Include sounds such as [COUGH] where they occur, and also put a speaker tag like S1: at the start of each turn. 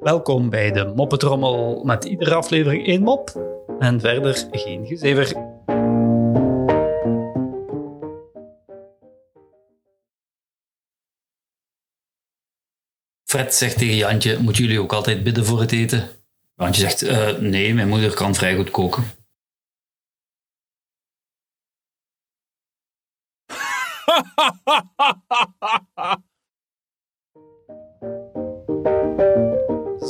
S1: Welkom bij de Moppetrommel met iedere aflevering één mop en verder geen gezever. Fred zegt tegen Jantje, moeten jullie ook altijd bidden voor het eten? Jantje zegt, "Eh, nee, mijn moeder kan vrij goed koken. [LAUGHS]